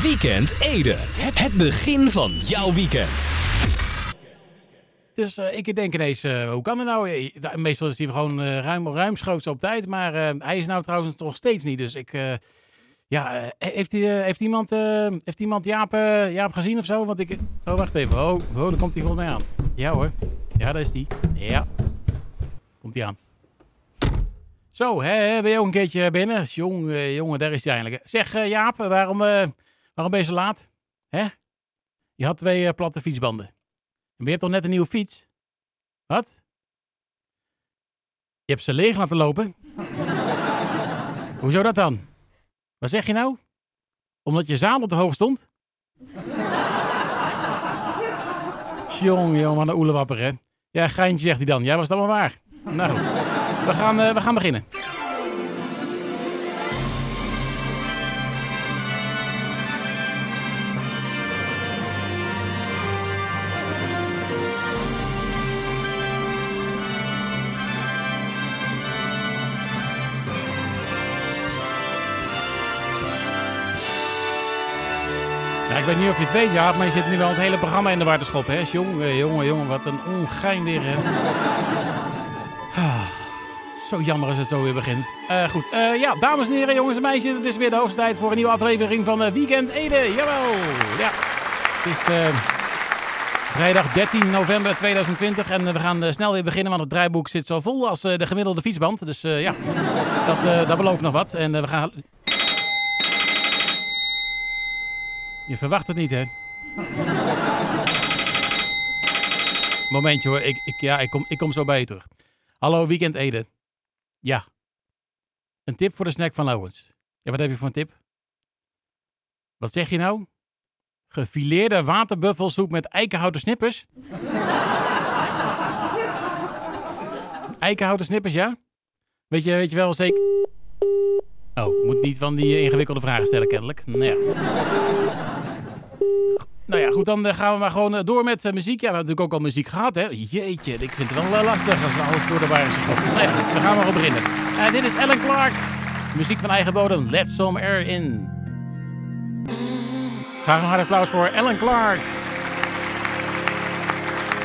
Weekend Ede. Het begin van jouw weekend. Dus uh, ik denk ineens, uh, hoe kan het nou? Eh, meestal is hij gewoon uh, ruim, ruimschoots op tijd, maar hij is nou trouwens nog steeds niet. Dus ik, ja, heeft, heeft, iemand, heeft iemand Jaap, Jaap gezien of zo? Want ik, oh wacht even, oh, oh daar komt hij volgens mij aan. Ja hoor, ja daar is hij. Ja, komt hij aan. Zo, hè, ben je ook een keertje binnen? Jongen, jongen, daar is hij eindelijk. Zeg Jaap, waarom, waarom ben je zo laat? Hè? Je had twee platte fietsbanden. Maar je hebt toch net een nieuwe fiets? Wat? Je hebt ze leeg laten lopen? Hoezo dat dan? Wat zeg je nou? Omdat je zadel te hoog stond? Jong, jong, wat een oelewapper, hè? Ja, geintje, zegt hij dan. Jij was het allemaal waar. Nou we gaan, uh, we gaan beginnen. Ik weet niet of je het weet, ja, maar je zit nu wel het hele programma in de war te schoppen. Hè? Jongen, jongen, jongen, wat een ongein weer. Hè? Ah, zo jammer als het zo weer begint. Uh, goed, ja, dames en heren, jongens en meisjes. Het is weer de hoogste tijd voor een nieuwe aflevering van uh, Weekend Ede. Jawel, ja. Het is vrijdag 13 november 2020 en we gaan snel weer beginnen, want het draaiboek zit zo vol als de gemiddelde fietsband. Dus ja, dat, dat belooft nog wat. En we gaan Je verwacht het niet, hè? Momentje hoor, ik, ik, ja, ik, kom, ik kom zo bij je terug. Hallo, Weekend Ede. Ja. Een tip voor de snack van Lowens. Ja, wat heb je voor een tip? Wat zeg je nou? Gefileerde waterbuffelsoep met eikenhouten snippers? eikenhouten snippers, ja? Weet je, weet je wel zeker... Oh, moet niet van die ingewikkelde vragen stellen kennelijk. Ja. Nou ja, goed, dan eh, gaan we maar gewoon eh, door met uh, muziek. Ja, we hebben natuurlijk ook al muziek gehad, hè. Jeetje, ik vind het wel lastig als alles door de war is we gaan maar beginnen. dit is Ellen Clark. Muziek van eigen bodem. Let Some Air In. Graag een hard applaus voor Ellen Clark.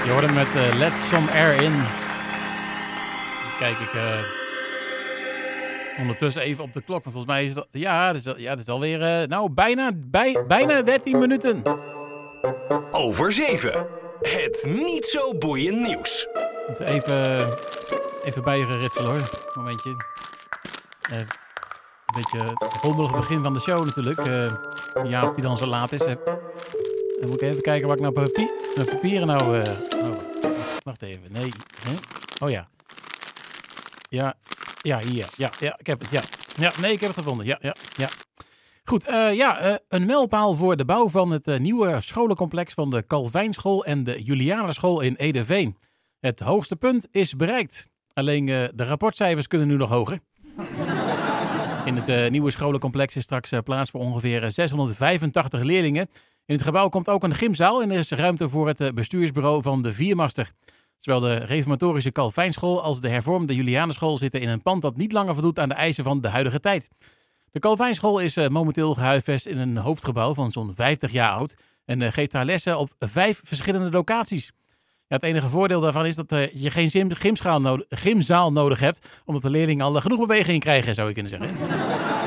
Je hoort hem met Let Some Air In. Kijk ik ondertussen even op de klok. Want volgens mij is het, ja, het is, ja, het is alweer nou, bijna, bij, bijna 13 minuten. Over 7. Het niet zo boeiend nieuws. Even, even geritselen hoor. Momentje. Uh, een beetje het rommelig begin van de show natuurlijk. Uh, Jaap die dan zo laat is. Dan moet ik even kijken waar ik nou papier, papieren nou... oh, wacht even. Nee. Oh ja. Ja. Ja, hier. Ja, ja, ik heb het. Ja. Ja, nee, ik heb het gevonden. Ja, ja, ja. Goed, uh, ja, uh, een mijlpaal voor de bouw van het uh, nieuwe scholencomplex van de Calvijnschool en de Julianenschool in Edeveen. Het hoogste punt is bereikt. Alleen de rapportcijfers kunnen nu nog hoger. In het nieuwe scholencomplex is straks plaats voor ongeveer 685 leerlingen. In het gebouw komt ook een gymzaal en er is ruimte voor het bestuursbureau van de Viermaster. Zowel de reformatorische Calvijnschool als de hervormde Julianenschool zitten in een pand dat niet langer voldoet aan de eisen van de huidige tijd. De Calvijnschool is uh, momenteel gehuisvest in een hoofdgebouw van zo'n 50 jaar oud en uh, geeft haar lessen op vijf verschillende locaties. Ja, het enige voordeel daarvan is dat uh, je geen nodig, gymzaal nodig hebt, omdat de leerlingen al genoeg beweging krijgen, zou je kunnen zeggen.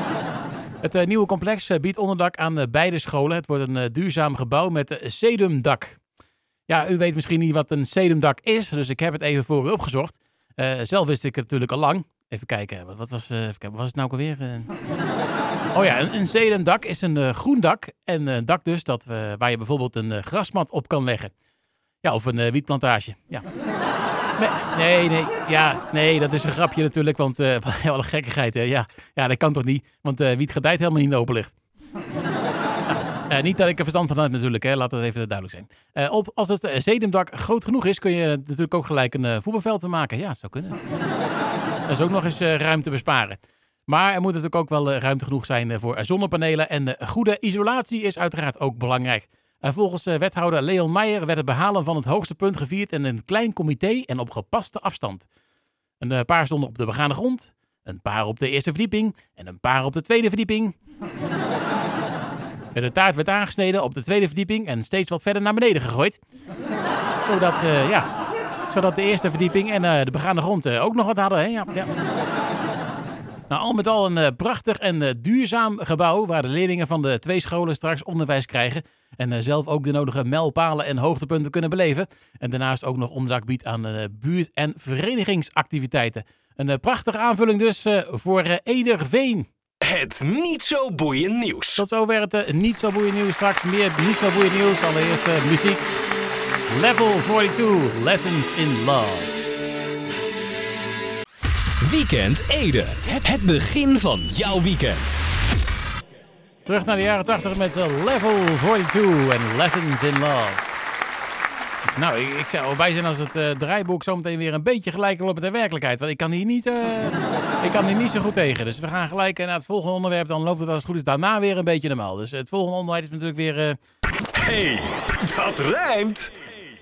het nieuwe complex biedt onderdak aan beide scholen. Het wordt een duurzaam gebouw met sedumdak. Ja, u weet misschien niet wat een sedumdak is, dus ik heb het even voor u opgezocht. zelf wist ik het natuurlijk al lang. Even kijken, wat was, uh, wat was het nou alweer? Uh... Oh ja, een, een zedendak is een uh, groen dak. En een dak dus dat, waar je bijvoorbeeld een grasmat op kan leggen. Ja, of een wietplantage. Ja. Nee, nee, ja, nee, dat is een grapje natuurlijk, want uh, een gekkigheid. Hè? Ja, ja, dat kan toch niet, want wiet gedijt helemaal niet in de openlucht. Uh, niet dat ik er verstand van heb natuurlijk, hè. laat dat even duidelijk zijn. Uh, als het zedemdak groot genoeg is, kun je natuurlijk ook gelijk een voetbalveld maken. Ja, zou kunnen. Dat is ook nog eens eh, ruimte besparen. Maar er moet natuurlijk ook wel eh, ruimte genoeg zijn eh, voor zonnepanelen. En goede isolatie is uiteraard ook belangrijk. Volgens wethouder Leon Meijer werd het behalen van het hoogste punt gevierd in een klein comité en op gepaste afstand. Een paar stonden op de begane grond, een paar op de eerste verdieping en een paar op de tweede verdieping. De taart werd aangesneden op de tweede verdieping en steeds wat verder naar beneden gegooid. Zodat, ja, zodat de eerste verdieping en eh, de begaande grond eh, ook nog wat hadden. Hè? Ja, ja. Nou, al met al een eh, prachtig en duurzaam gebouw waar de leerlingen van de twee scholen straks onderwijs krijgen en zelf ook de nodige mijlpalen en hoogtepunten kunnen beleven. En daarnaast ook nog onderdak biedt aan buurt- en verenigingsactiviteiten. Een prachtige aanvulling dus voor Ederveen. Het niet zo boeiend nieuws. Tot zover het niet zo boeiend nieuws. Straks meer niet zo boeiend nieuws. Allereerst muziek. Level 42, Lessons in Love. Weekend Ede. Het begin van jouw weekend. Terug naar de jaren 80 met eh, Level 42 en Lessons in Love. Nou, ik, ik zou erbij zijn als het eh, draaiboek zometeen weer een beetje gelijk loopt met de werkelijkheid. Want ik kan hier niet, eh, ik kan hier niet zo goed tegen. Dus we gaan gelijk naar het volgende onderwerp. Dan loopt het als het goed is daarna weer een beetje normaal. Dus het volgende onderwerp is natuurlijk weer... eh, Hey, dat rijmt.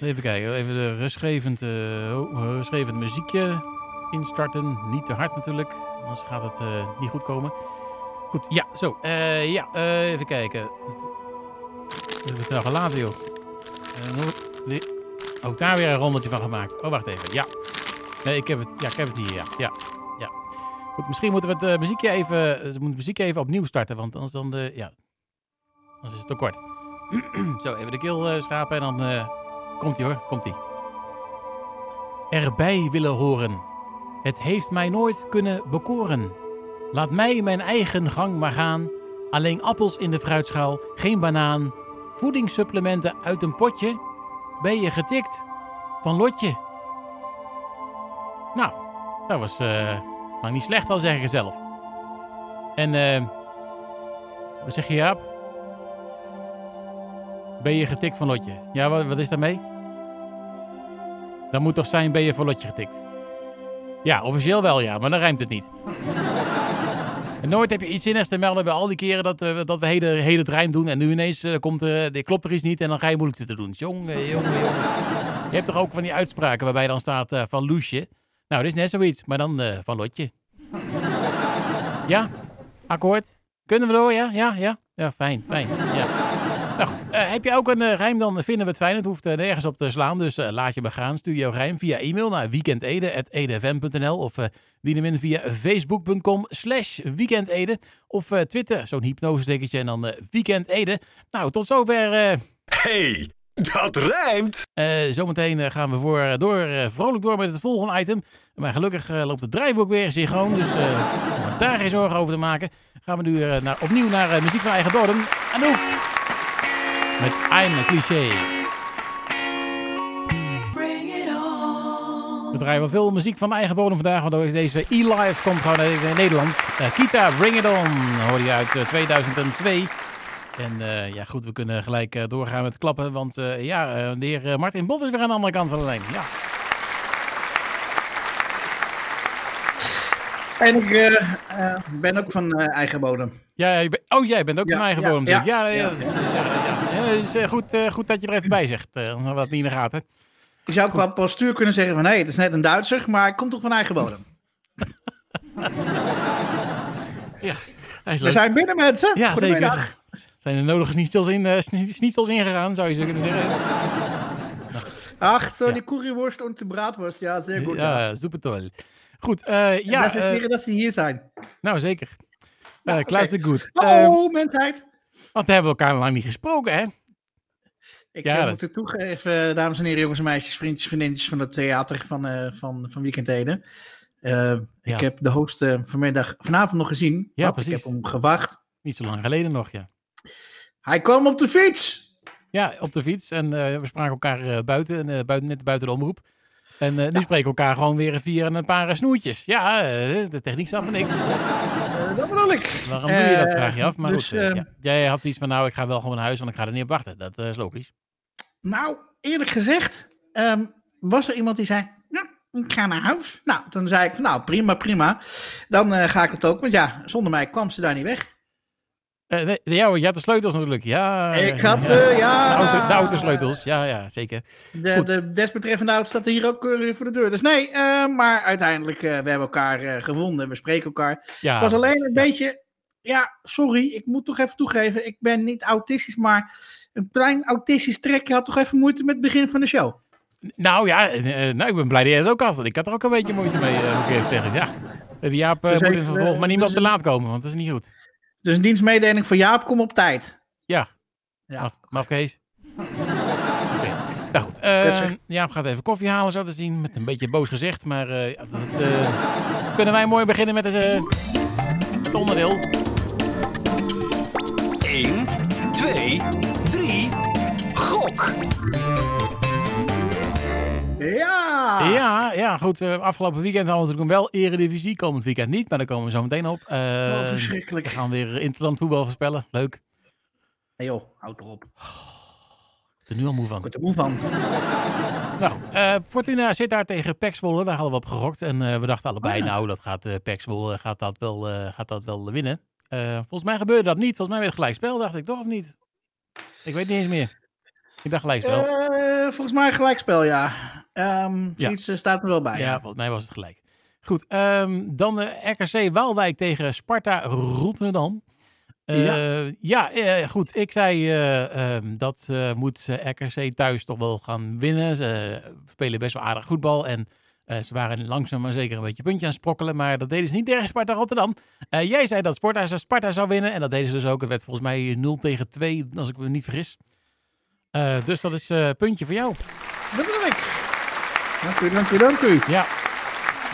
Even kijken, even de rustgevend, eh, rustgevend muziekje instarten. Niet te hard natuurlijk, anders gaat het eh, niet goed komen. Goed, ja, zo. eh, ja, even kijken. Wat heb ik nou gelaten, joh? Ook daar weer een rondetje van gemaakt. Oh, wacht even. Ja. Nee, ik heb het, ja, ik heb het hier, ja. ja. ja. Goed, misschien moeten we het muziekje even, moeten het muziekje even opnieuw starten, want anders dan, de, ja, anders is het te kort. zo, even de eh, schapen en dan... Komt-ie hoor, komt-ie. Erbij willen horen. Het heeft mij nooit kunnen bekoren. Laat mij mijn eigen gang maar gaan. Alleen appels in de fruitschaal, geen banaan. Voedingssupplementen uit een potje. Ben je getikt? Van Lotje. Nou, dat was eh lang niet slecht al zeg ik zelf. En eh, wat zeg je Jaap? Ben je getikt van Lotje? Ja, wat, wat is daarmee? Dan moet toch zijn, ben je van Lotje getikt? Ja, officieel wel ja, maar dan rijmt het niet. En nooit heb je iets zinnigs te melden bij al die keren dat, eh, dat we hele, hele het rijm doen. En nu ineens eh, komt er, eh, klopt er iets niet en dan ga je moeilijk zitten doen. Jongen, jongen, jongen. Je hebt toch ook van die uitspraken waarbij dan staat van Loesje. Nou, dit is net zoiets, maar dan van Lotje. Ja, akkoord. Kunnen we door, ja? Ja, ja? Ja, fijn, fijn. Ja. Eh, heb je ook een eh, rijm, dan vinden we het fijn. Het hoeft eh, nergens op te slaan, dus laat je me gaan. Stuur jouw rijm via e-mail naar weekendede.edfm.nl of eh dien hem in via facebook.com slash weekendede of Twitter, zo'n hypnosestekertje en dan eh, weekendede. Nou, tot zover. Hey, dat rijmt. zometeen gaan we voor, door, vrolijk door met het volgende item. Maar gelukkig loopt het draaiboek weer synchroon, dus daar geen zorgen over te maken. Gaan we nu naar, opnieuw naar muziek van eigen bodem. Anouk met I'm a Cliché. We draaien wel veel muziek van eigen bodem vandaag, want deze E-Live komt gewoon uit Nederland. Eh, Kita, Bring It On, hoorde je uit eh, 2002. En eh, ja, goed, we kunnen gelijk eh, doorgaan met klappen, want eh, ja, eh, de heer eh, Martin Bot is weer aan de andere kant van de lijn. Ja. En ik eh, eh, ben ook van eh, eigen bodem. Ja, ja, je bent- oh, jij bent ook Ja, van eigen ja, bodem. Ja, ja, ja, ja. dat is, eh, ja, ja, ja. Het eh, goed, eh, goed dat je er even bij zegt, eh, hadden we het niet in de gaten. Je zou qua postuur kunnen zeggen van... hé, het is net een Duitser, maar ik kom toch van eigen bodem. Ja, hij is We leuk. zijn binnen, mensen. Ja, Goedemiddag. zeker. Zijn er nodige schnitzels in, eh, schni- schnitzels ingegaan, zou je zo kunnen zeggen. Ach, zo Ja. die curryworst en de braadworst. Ja, zeer goed. Ja. Ja, super toll. Goed, eh, Ja, ja, eh, dat ze hier zijn. nou zeker. Uh, oké. Klaas de Goed. Hallo, Eh, mensheid. want we hebben elkaar lang niet gesproken, hè? Ik ja, eh, dat- moet het toegeven, dames en heren, jongens en meisjes, vriendjes, vriendinnetjes van het theater van, eh van, van Weekend Eden. Eh, Ja. Ik heb de host vanmiddag, vanavond nog gezien. Ja, precies. Ik heb hem gewacht. Niet zo lang geleden nog, ja. Hij kwam op de fiets. Ja, op de fiets. En we spraken elkaar buiten, en, buiten, net buiten de omroep. En nu spreken we elkaar gewoon weer via een paar snoertjes. Ja, de techniek staat voor niks. Eh, dat bedoel ik. Waarom doe je dat, Eh, vraag je af. Maar dus, goed, eh, eh, ja. jij had zoiets van, nou, ik ga wel gewoon naar huis, want ik ga er niet op wachten. Dat eh, is logisch. Nou, eerlijk gezegd, ehm, was er iemand die zei: Ja, ik ga naar huis. Nou, toen zei ik: van, Nou, prima, prima. Dan eh, ga ik het ook. Want ja, zonder mij kwam ze daar niet weg. Eh, nee, ja, je had de sleutels natuurlijk. Ja, ik ja, had, ja. eh, ja. De, auto, de autosleutels, ja, ja, zeker. De, Goed. de desbetreffende auto staat hier ook eh, voor de deur. Dus nee, eh, maar uiteindelijk, eh, we hebben elkaar eh, gevonden. We spreken elkaar. Ja, Het was alleen een ja. beetje ja, sorry, ik moet toch even toegeven, ik ben niet autistisch, maar een klein autistisch trekje had toch even moeite met het begin van de show. Nou ja, eh, nou, ik ben blij dat jij het ook had. want Ik had er ook een beetje moeite mee, eh, moet ik eerst zeggen. Ja. De Jaap eh, Dus moet in vervolg maar niet meer dus op te laat komen, want dat is niet goed. Dus een dienstmededeling voor Jaap, kom op tijd. Ja, Ja. Maf, mafkees. Oké, nou goed. zeg- Jaap gaat even koffie halen, zo te zien. Met een beetje boos gezicht. Maar eh, ja, dat, eh, kunnen wij mooi beginnen met het, eh, het onderdeel. 1, 2, 3. Gok. Ja! Ja, ja, goed. eh, afgelopen weekend hadden we natuurlijk wel Eredivisie. Komend weekend niet, maar daar komen we zo meteen op. Eh, Oh, we verschrikkelijk. gaan weer interland voetbal voorspellen. Leuk. Hey joh, houd erop. Ik Ik ben er nu al moe van. word er moe van. Nou eh, Fortuna zit daar tegen Pek Zwolle. Daar hadden we op gegokt. En eh, we dachten allebei, Ah, ja. nou, dat gaat uh, Pek Zwolle gaat dat wel, gaat dat wel winnen. Volgens mij gebeurde dat niet. Volgens mij werd het gelijkspel, dacht ik toch of niet? Ik weet niet eens meer. Ik dacht gelijkspel. Eh, volgens mij gelijkspel, ja. Ja. Zoiets eh, staat me wel bij. ja, volgens mij was het gelijk. Goed, ehm, dan de RKC Waalwijk tegen Sparta Rotterdam. Eh, ja, Ja. eh, goed. Ik zei eh, ehm, dat eh, moet eh, RKC thuis toch wel gaan winnen. Ze eh, spelen best wel aardig voetbal. En eh, ze waren langzaam maar zeker een beetje puntje aan het sprokkelen. Maar dat deden ze niet tegen Sparta Rotterdam. Eh, jij zei dat Sparta, Sparta zou winnen. En dat deden ze dus ook. Het werd volgens mij 0 tegen 2, als ik me niet vergis. Eh, dus dat is een puntje voor jou. Dat bedoel ik. Dank u, dank u, dank u. Ja,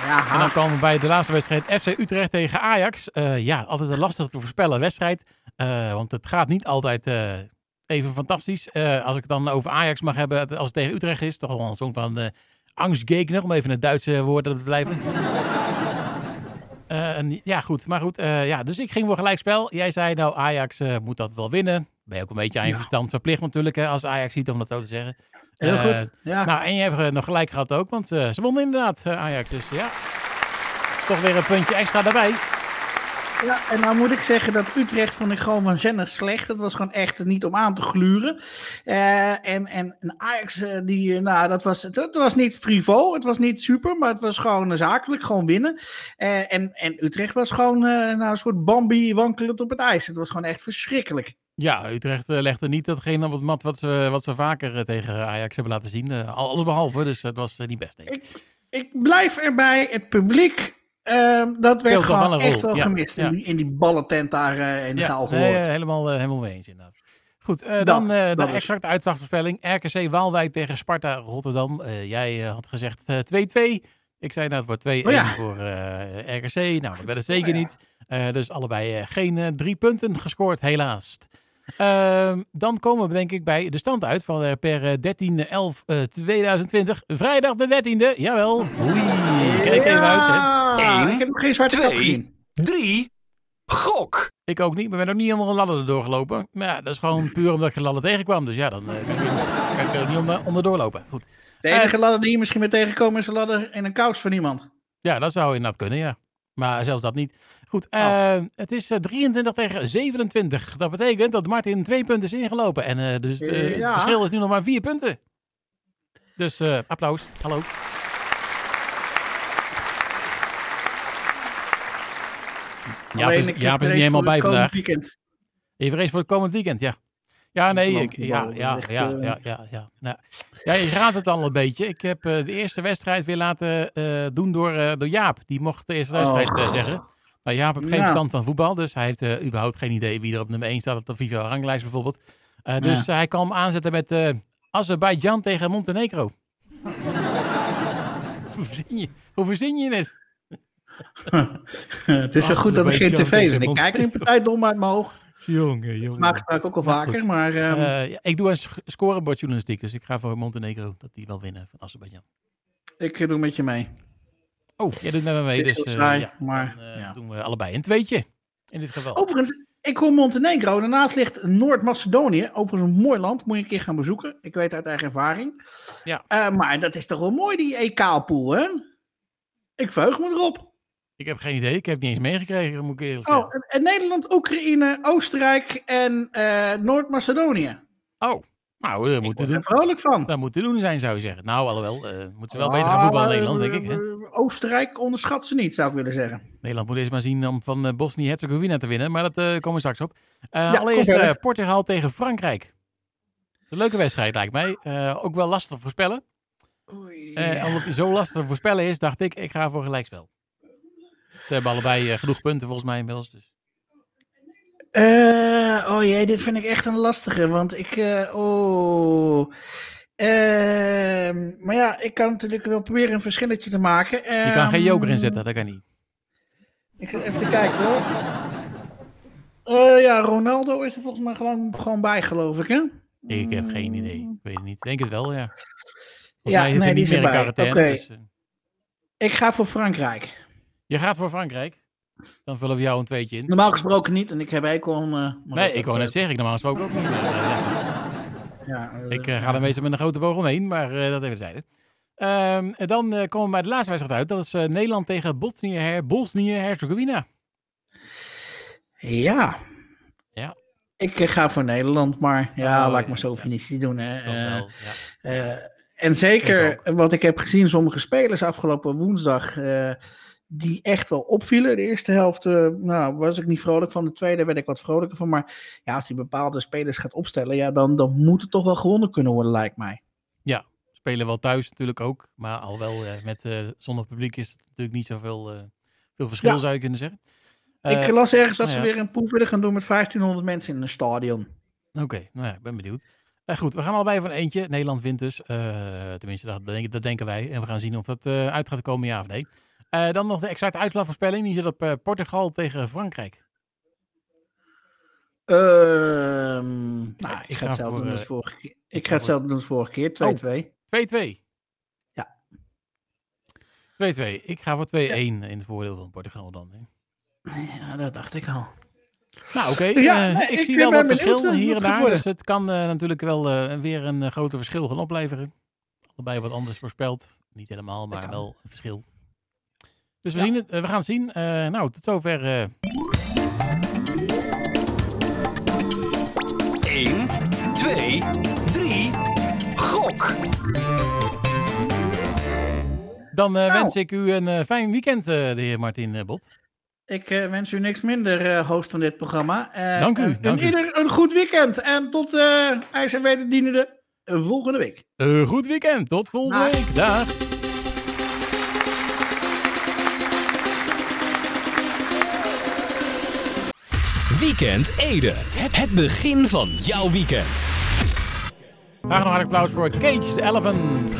Ja, En dan komen we bij de laatste wedstrijd FC Utrecht tegen Ajax. Eh, ja, altijd een lastig te voorspellen wedstrijd. Eh, want het gaat niet altijd eh, even fantastisch. Eh, als ik het dan over Ajax mag hebben, als het tegen Utrecht is, toch wel een soort van uh, angstgegner, om even het Duitse woord te blijven. Uh, en, ja, goed. Maar goed, uh, ja, dus ik ging voor gelijkspel. Jij zei, nou, Ajax uh, moet dat wel winnen. Ben je ook een beetje aan je ja. verstand verplicht natuurlijk, hè, als Ajax ziet, om dat zo te zeggen. Heel goed, ja. Nou, en je hebt nog gelijk gehad ook, want ze wonnen inderdaad, Ajax. Dus ja, toch weer een puntje extra daarbij. Ja, en nou moet ik zeggen dat Utrecht vond ik gewoon waanzinnig slecht. Dat was gewoon echt niet om aan te gluren. Uh, en, en, en, Ajax, uh, die, nou, dat was, het, was niet frivol, het was niet super, maar het was gewoon zakelijk, gewoon winnen. En, en Utrecht was gewoon nou, een soort Bambi wankelend op het ijs. Het was gewoon echt verschrikkelijk. Ja, Utrecht legde niet datgene op het mat wat ze, wat ze vaker tegen Ajax hebben laten zien. alles behalve, dus dat was niet best, denk ik. ik. Ik blijf erbij, het publiek Uh, dat werd gewoon wel echt wel gemist ja. in, die, in die ballentent daar uh, in de ja, zaal nee, gehoord. uh, helemaal, helemaal mee eens inderdaad. Goed, Dat, dan de exacte uitslagvoorspelling. RKC Waalwijk tegen Sparta Rotterdam. Eh, jij had gezegd 2-2. Ik zei nou, het wordt 2-1 Oh ja. voor eh, RKC. Nou, dat werd het zeker Oh ja. niet. Eh, dus allebei eh, geen eh, drie punten gescoord, helaas. Ehm, dan komen we denk ik bij de stand uit van eh, per 13-11-2020. Vrijdag de 13e, jawel. Oei, kijk even uit. Hè. Eén, ik heb nog geen zwarte kat twee. gezien. 3. Gok. Ik ook niet, maar ben ook niet helemaal een ladder erdoor gelopen. Maar ja, dat is gewoon puur omdat ik een ladder tegenkwam. Dus ja, dan eh, kan, ik, er- niet onder, onderdoor lopen. Goed. De enige ladder die je misschien mee tegenkomen is een ladder in een kous van iemand. Ja, dat zou inderdaad kunnen, ja. Maar zelfs dat niet. Goed, Oh. eh, het is eh, 23 tegen 27. Dat betekent dat Martin twee punten is ingelopen. En eh, dus eh, Ja. het verschil is nu nog maar vier punten. Dus eh, applaus. Hallo. Ja, Alleen, ik ja, heb is niet helemaal bij vandaag. Weekend. Je vrees voor het komend weekend, ja. Ja, nee, ik, ja, ja, ja, eh, ja, ja, ja. Nou, ja, je raadt het al een beetje. Ik heb eh, de eerste wedstrijd weer laten eh, doen door, eh, door Jaap. Die mocht de eerste wedstrijd Oh. eh, zeggen. Nou, Jaap heeft geen Ja. verstand van voetbal, dus hij heeft eh, überhaupt geen idee wie er op nummer 1 staat op de FIFA-ranglijst bijvoorbeeld. Eh, dus hij kan hem aanzetten met eh Azerbeidzjan tegen Montenegro. Hoe verzin je, hoe verzin je het? het is zo goed dat er geen tv is. Ik kijk nu een partij dom uit mijn oog. Jongen, jongen. Maak spraak ook al vaker, goed. maar Eh, ja, ik doe een sc- scorebordjournalistiek, dus ik ga voor Montenegro dat die wel winnen van Azerbeidzjan. ik doe met je mee. Oh, jij doet met me mee, dus heel saai, ja, maar dan, eh, ja. doen we allebei een tweetje in dit geval. Overigens, ik hoor Montenegro. Daarnaast ligt Noord-Macedonië. Overigens een mooi land. Moet je een keer gaan bezoeken. Ik weet uit eigen ervaring. Ja. Eh, maar dat is toch wel mooi, die EK-pool, hè? Ik verheug me erop. Ik heb geen idee, ik heb het niet eens meegekregen, moet ik eerlijk Oh, zeggen. en- en Nederland, Oekraïne, Oostenrijk en eh, Noord-Macedonië. Oh, Nou, dat Ik moet te word doen. er vrolijk van. Dat moet te doen zijn, zou je zeggen. Nou, alhoewel, eh moeten ze wel beter gaan voetballen in Nederland, denk ik. Hè? Ah, Oostenrijk onderschat ze niet, zou ik willen zeggen. Nederland moet eerst maar zien om van eh, Bosnië-Herzegovina te winnen. Maar dat eh, komen we straks op. Eh, Ja, allereerst eh, Portugal tegen Frankrijk. Een leuke wedstrijd lijkt mij. Eh, ook wel lastig te voorspellen. Eh, omdat die zo lastig te voorspellen is, dacht ik, ik ga voor gelijkspel. Ze hebben allebei eh, genoeg punten volgens mij inmiddels. Dus. Eh, oh jee, dit vind ik echt een lastige, want ik, eh, oh. Ehm, maar ja, ik kan natuurlijk wel proberen een verschilletje te maken. Je kan geen joker Ehm, inzetten, dat kan niet. Ik ga even te kijken hoor. Eh, ja, Ronaldo is er volgens mij gewoon, gewoon bij, geloof ik, hè? Ik heb geen idee. Ik weet het niet. Ik denk het wel, ja. Volgens Ja, mij nee, niet meer in quarantaine. Oké. Dus, Ik ga voor Frankrijk. je gaat voor Frankrijk. Dan vullen we jou een tweetje in. Normaal gesproken niet, en ik heb aan... eh, Nee, ik wou net zeggen, ik normaal gesproken ook niet. Maar, eh, ja. Eh, Ik eh, ga er meestal met een grote boog omheen, maar eh, dat even zijde. Ehm dan eh, komen we bij de laatste wedstrijd uit. Dat is eh, Nederland tegen Bosnië- Bosnië-Herzegovina. Ja. Ja. Ik eh, ga voor Nederland, maar ja, Oh, laat ik maar zo finitie doen. Hè. Dat Eh, wel, ja. eh, en zeker Ik wat ik heb gezien, sommige spelers afgelopen woensdag, eh, die echt wel opvielen. De eerste helft eh, nou, was ik niet vrolijk van, de tweede werd ik wat vrolijker van. Maar ja, als hij bepaalde spelers gaat opstellen, ja, dan, dan moet het toch wel gewonnen kunnen worden, lijkt mij. Spelen wel thuis natuurlijk ook. Maar al wel eh, met, eh, zonder publiek is het natuurlijk niet zoveel veel verschil, Ja. zou je kunnen zeggen. Ik las ergens dat nou ze ja. weer een proef willen gaan doen met 1500 mensen in een stadion. Oké, nou ja, ik ben benieuwd. Eh, goed, we gaan allebei van eentje. Nederland wint dus. Eh, tenminste, dat, denken- dat denken wij. En we gaan zien of het eh, uit gaat komen, ja of nee. Eh, dan nog de exacte uitslaagvoorspelling. Die zit op Portugal tegen Frankrijk. Ehm, nou, ik ik ga ga hetzelfde doen als vorige keer. ik Ik ga ga hetzelfde doen als vorige keer, 2-2. 2-2. Ja. 2-2. Ik ga voor 2-1 in het voordeel van Portugal dan. hè. Ja, dat dacht ik al. Nou, oké. Ja, eh, nee, ik, ik zie wel wat verschil eh, hier en daar. worden. Dus het kan eh, natuurlijk wel eh, weer een groter verschil gaan opleveren. Allebei wat anders voorspeld. Niet helemaal, maar wel een verschil. Dus we, Ja. zien het, we gaan het zien. Eh, nou, tot zover. eh, 1, 2, 3. Gok. dan Nou. wens ik u een eh, fijn weekend, eh, de heer Martin Bot. Ik eh, wens u niks minder, eh, host van dit programma. Eh, Dank u, en- dank en u. ieder een goed weekend. En tot uh, IJs en Wederdienende volgende week. Een goed weekend. Tot volgende Dag. week. Dag. Weekend Ede. Het begin van jouw weekend. Graag nog een applaus voor Cage the Elephant.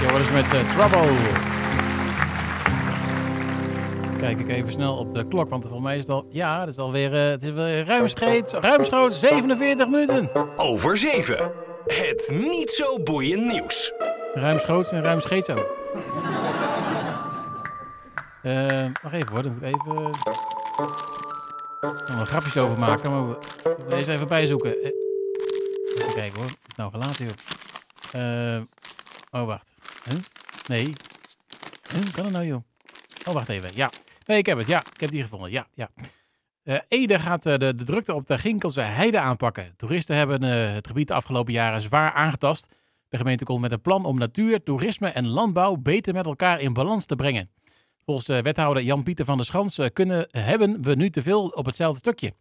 Je hoort eens met eh, Trouble. Kijk ik even snel op de klok, want volgens mij is het al... Ja, het is alweer, eh, het is weer ruimschoots, ruimschoots 47 minuten. Over 7. Het niet zo boeiend nieuws. Ruimschoots en ruimscheets ook. Eh, wacht even hoor, dan moet ik even... nog wat grapjes over maken, maar we we eens even bijzoeken. Eh, even kijken hoor, nou gelaten joh. Oh wacht. Huh? Nee. Huh? Kan het nou joh? Oh wacht even, ja. Nee, ik heb het, ja. Ik heb die gevonden, ja. ja. Eh, Ede gaat eh, de, de drukte op de Ginkelse heide aanpakken. Toeristen hebben eh, het gebied de afgelopen jaren zwaar aangetast. De gemeente komt met een plan om natuur, toerisme en landbouw beter met elkaar in balans te brengen. Volgens wethouder Jan-Pieter van der Schans kunnen, hebben we nu te veel op hetzelfde stukje.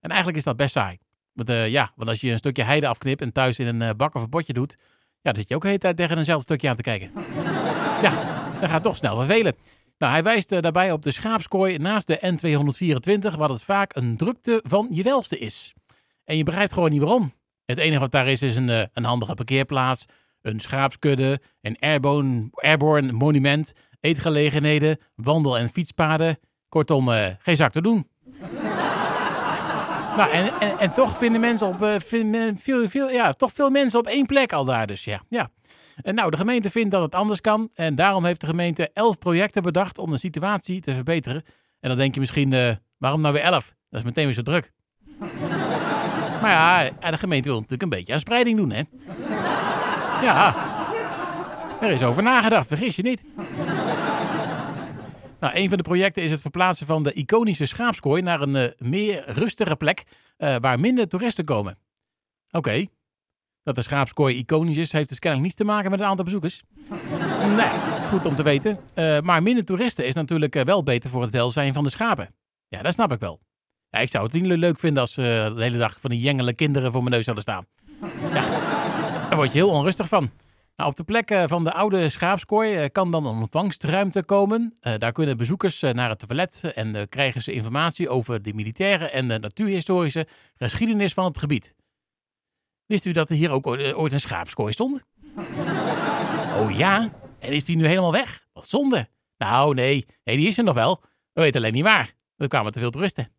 En eigenlijk is dat best saai. Want, ja, want als je een stukje heide afknipt en thuis in een bak of een potje doet, ja, dan zit je ook de hele tijd tegen eenzelfde stukje aan te kijken. ja, dan gaat toch snel vervelen. Nou, hij wijst eh, daarbij op de schaapskooi naast de N224, wat het vaak een drukte van je welste is. En je begrijpt gewoon niet waarom. Het enige wat daar is, is een, eh, een handige parkeerplaats, een schaapskudde, een airborne, monument, eetgelegenheden, wandel- en fietspaden. Kortom, eh, geen zak te doen. Nou, en, en, en toch vinden mensen op, eh, vinden veel, veel, ja, toch veel mensen op één plek al daar dus, ja. ja. En nou, de gemeente vindt dat het anders kan. En daarom heeft de gemeente elf projecten bedacht om de situatie te verbeteren. En dan denk je misschien, eh, waarom nou weer elf? Dat is meteen weer zo druk. maar ja, de gemeente wil natuurlijk een beetje aan spreiding doen, hè? Ja, er is over nagedacht, vergis je niet. Nou, een van de projecten is het verplaatsen van de iconische schaapskooi naar een eh, meer rustige plek eh, waar minder toeristen komen. Oké, Dat de schaapskooi iconisch is, heeft dus kennelijk niets te maken met het aantal bezoekers. nee, goed om te weten. Eh, maar minder toeristen is natuurlijk wel beter voor het welzijn van de schapen. Ja, dat snap ik wel. Ja, ik zou het niet leuk vinden als de hele dag van die jengele kinderen voor mijn neus zouden staan. Ja, daar word je heel onrustig van. Nou, op de plek eh, van de oude schaapskooi eh, kan dan een ontvangstruimte komen. Eh, daar kunnen bezoekers naar het toilet en krijgen ze informatie over de militaire en de natuurhistorische geschiedenis van het gebied. Wist u dat er hier ook ooit ooit een schaapskooi stond? Oh ja? En is die nu helemaal weg? Wat zonde. Nou, nee. Nee, die is er nog wel. We weten alleen niet waar. Er kwamen te veel toeristen.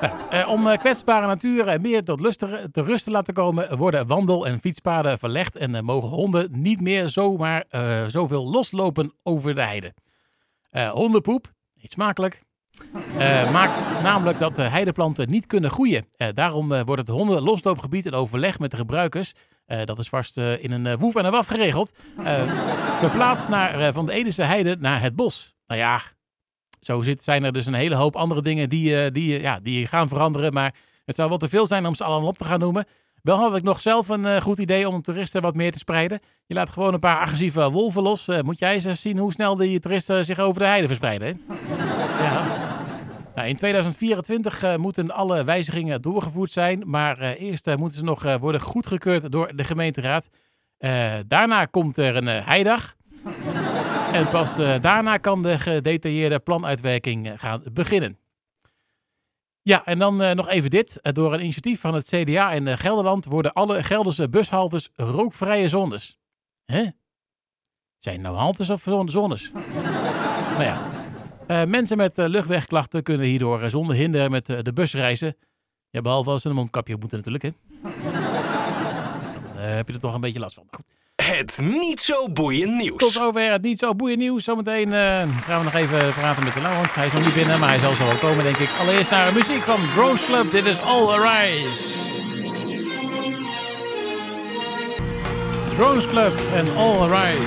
Eh, om eh, kwetsbare natuur eh, meer tot luster, te rust te laten komen, worden wandel- en fietspaden verlegd en mogen honden niet meer zomaar zoveel loslopen over de heide. Hondenpoep, niet smakelijk, maakt namelijk dat de heideplanten niet kunnen groeien. Daarom wordt het hondenlosloopgebied in overleg met de gebruikers, dat is vast in een woef en een waf geregeld, verplaatst naar, van de Edese heide naar het bos. Nou ja, zo zit, zijn er dus een hele hoop andere dingen die, eh, die, eh, ja, die gaan veranderen. Maar het zou wel te veel zijn om ze allemaal op te gaan noemen. Wel had ik nog zelf een eh, goed idee om toeristen wat meer te spreiden. Je laat gewoon een paar agressieve wolven los. Moet jij eens zien hoe snel die toeristen zich over de heide verspreiden. ja. Nou, in 2024 eh, moeten alle wijzigingen doorgevoerd zijn. Maar eerst moeten ze nog worden goedgekeurd door de gemeenteraad. Daarna komt er een heidag. En pas eh, daarna kan de gedetailleerde planuitwerking eh, gaan beginnen. Ja, en dan eh, nog even dit. Door een initiatief van het CDA in Gelderland worden alle Gelderse bushaltes rookvrije zones. Hè? Zijn nou haltes of zon- zones? nou ja. Mensen met luchtwegklachten kunnen hierdoor zonder hinder met de bus reizen. Ja, behalve als ze een mondkapje moeten natuurlijk, hè. Dan heb je er toch een beetje last van. Goed. Het niet zo boeiend Tot nieuws. zover het niet zo boeiend nieuws. Zometeen eh, gaan we nog even praten met de Laurens. Hij is nog niet binnen, maar hij zal zo wel komen, denk ik. Allereerst naar de muziek van Drones Club. Dit is All Arise. Drones Club en All Arise.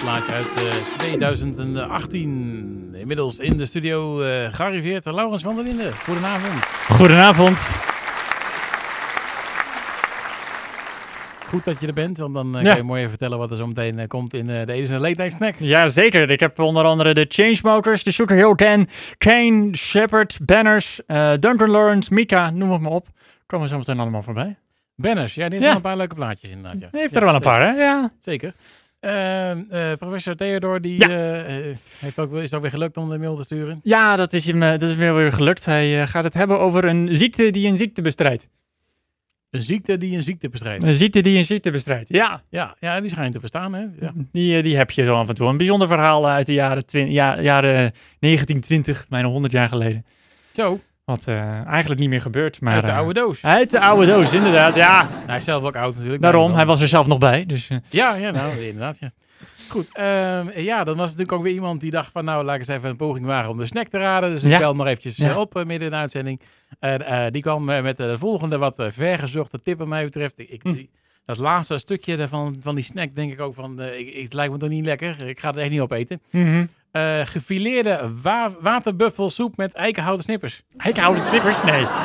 Plaatje uit eh, 2018. Inmiddels in de studio eh gearriveerd. Laurens van der Linden. Goedenavond. Goedenavond. Goed dat je er bent, want dan Ja. kan je mooi even vertellen wat er zo meteen eh, komt in eh, de Edison Late Night Snack. Ja, zeker. Ik heb onder andere de Chainsmokers, de Sugar Hill Gang, Kane, Shepard, Banners, Duncan Lawrence, Mika, noem het maar op. Komen zo meteen allemaal voorbij. Banners, ja, die heeft Ja. een paar leuke plaatjes inderdaad. Ja. Heeft Ja, er wel een zeker. paar, hè? Ja. Zeker. Eh, eh, professor Theodor, die Ja. heeft ook, wel- is het ook weer gelukt om de mail te sturen. Ja, dat is hem dat is weer weer gelukt. Hij gaat het hebben over een ziekte die een ziekte bestrijdt. Een ziekte die een ziekte bestrijdt. Een ziekte die een ziekte bestrijdt. Ja, Ja, ja, die schijnt te bestaan, hè? Ja. die, eh, die heb je zo af en toe. Een bijzonder verhaal uit de jaren, ja, jaren 1920, bijna 100 jaar geleden. Zo, Wat eh, eigenlijk niet meer gebeurt. Maar, uit de eh, oude doos. Uit de oude doos, inderdaad. Ja, Hij is zelf ook oud natuurlijk. daarom. Hij was er zelf nog bij. Dus eh, Ja, ja, nou, inderdaad, ja. Goed, ehm, ja, dan was het natuurlijk ook weer iemand die dacht van, nou, laat ik eens even een poging wagen om de snack te raden. Dus ik Ja. bel maar eventjes Ja. op midden in de uitzending. En die kwam met de volgende wat vergezochte tip wat mij betreft. Ik, Hm. die- dat laatste stukje daarvan, van die snack denk ik ook van, ik, ik- het lijkt me toch niet lekker. Ik ga het echt niet opeten. mhm. Eh gefileerde wa waterbuffelsoep met eikenhouten snippers. Eikenhouten snippers? Nee.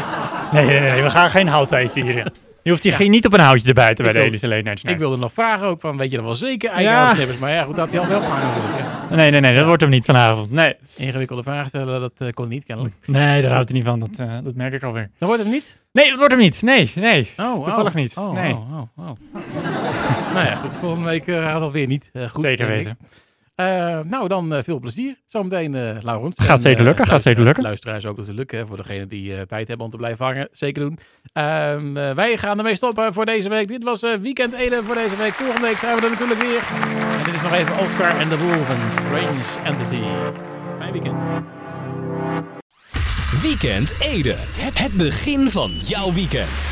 Nee, nee, nee, we gaan geen hout eten hier. Je hoeft hier geen, niet op een houtje erbij te bij Ik de Late Night. Ik wilde nog vragen ook van, weet je dat wel zeker, eikenhouten snippers? Maar ja, goed, dat had hij al wel opgehangen natuurlijk. Ja. Nee, nee, nee, dat wordt hem niet vanavond. Nee, Ingewikkelde vragen stellen, dat eh, kon niet kennelijk. nee daar houdt hij niet van. Dat, eh, dat merk ik alweer. Dan wordt het niet? Nee, dat wordt hem niet. Nee, nee. Oh, Toevallig oh. niet. Oh, Nee. oh, oh, oh. nou ja, goed. Volgende week uh, gaat het alweer niet. Goed, Zeker ik. Eh, nou, dan eh, veel plezier. Zometeen, eh Laurens. Gaat En, zeker lukken, gaat zeker luisteraars- lukken. Luisteraars ook natuurlijk, hè, voor degenen die eh, tijd hebben om te blijven hangen. Zeker doen. Ehm, eh, wij gaan ermee stoppen voor deze week. Dit was eh, Weekend Ede voor deze week. Volgende week zijn we er natuurlijk weer. En dit is nog even Oscar en de Wolven. Strange Entity. Mijn weekend. Weekend Ede. Het begin van jouw weekend.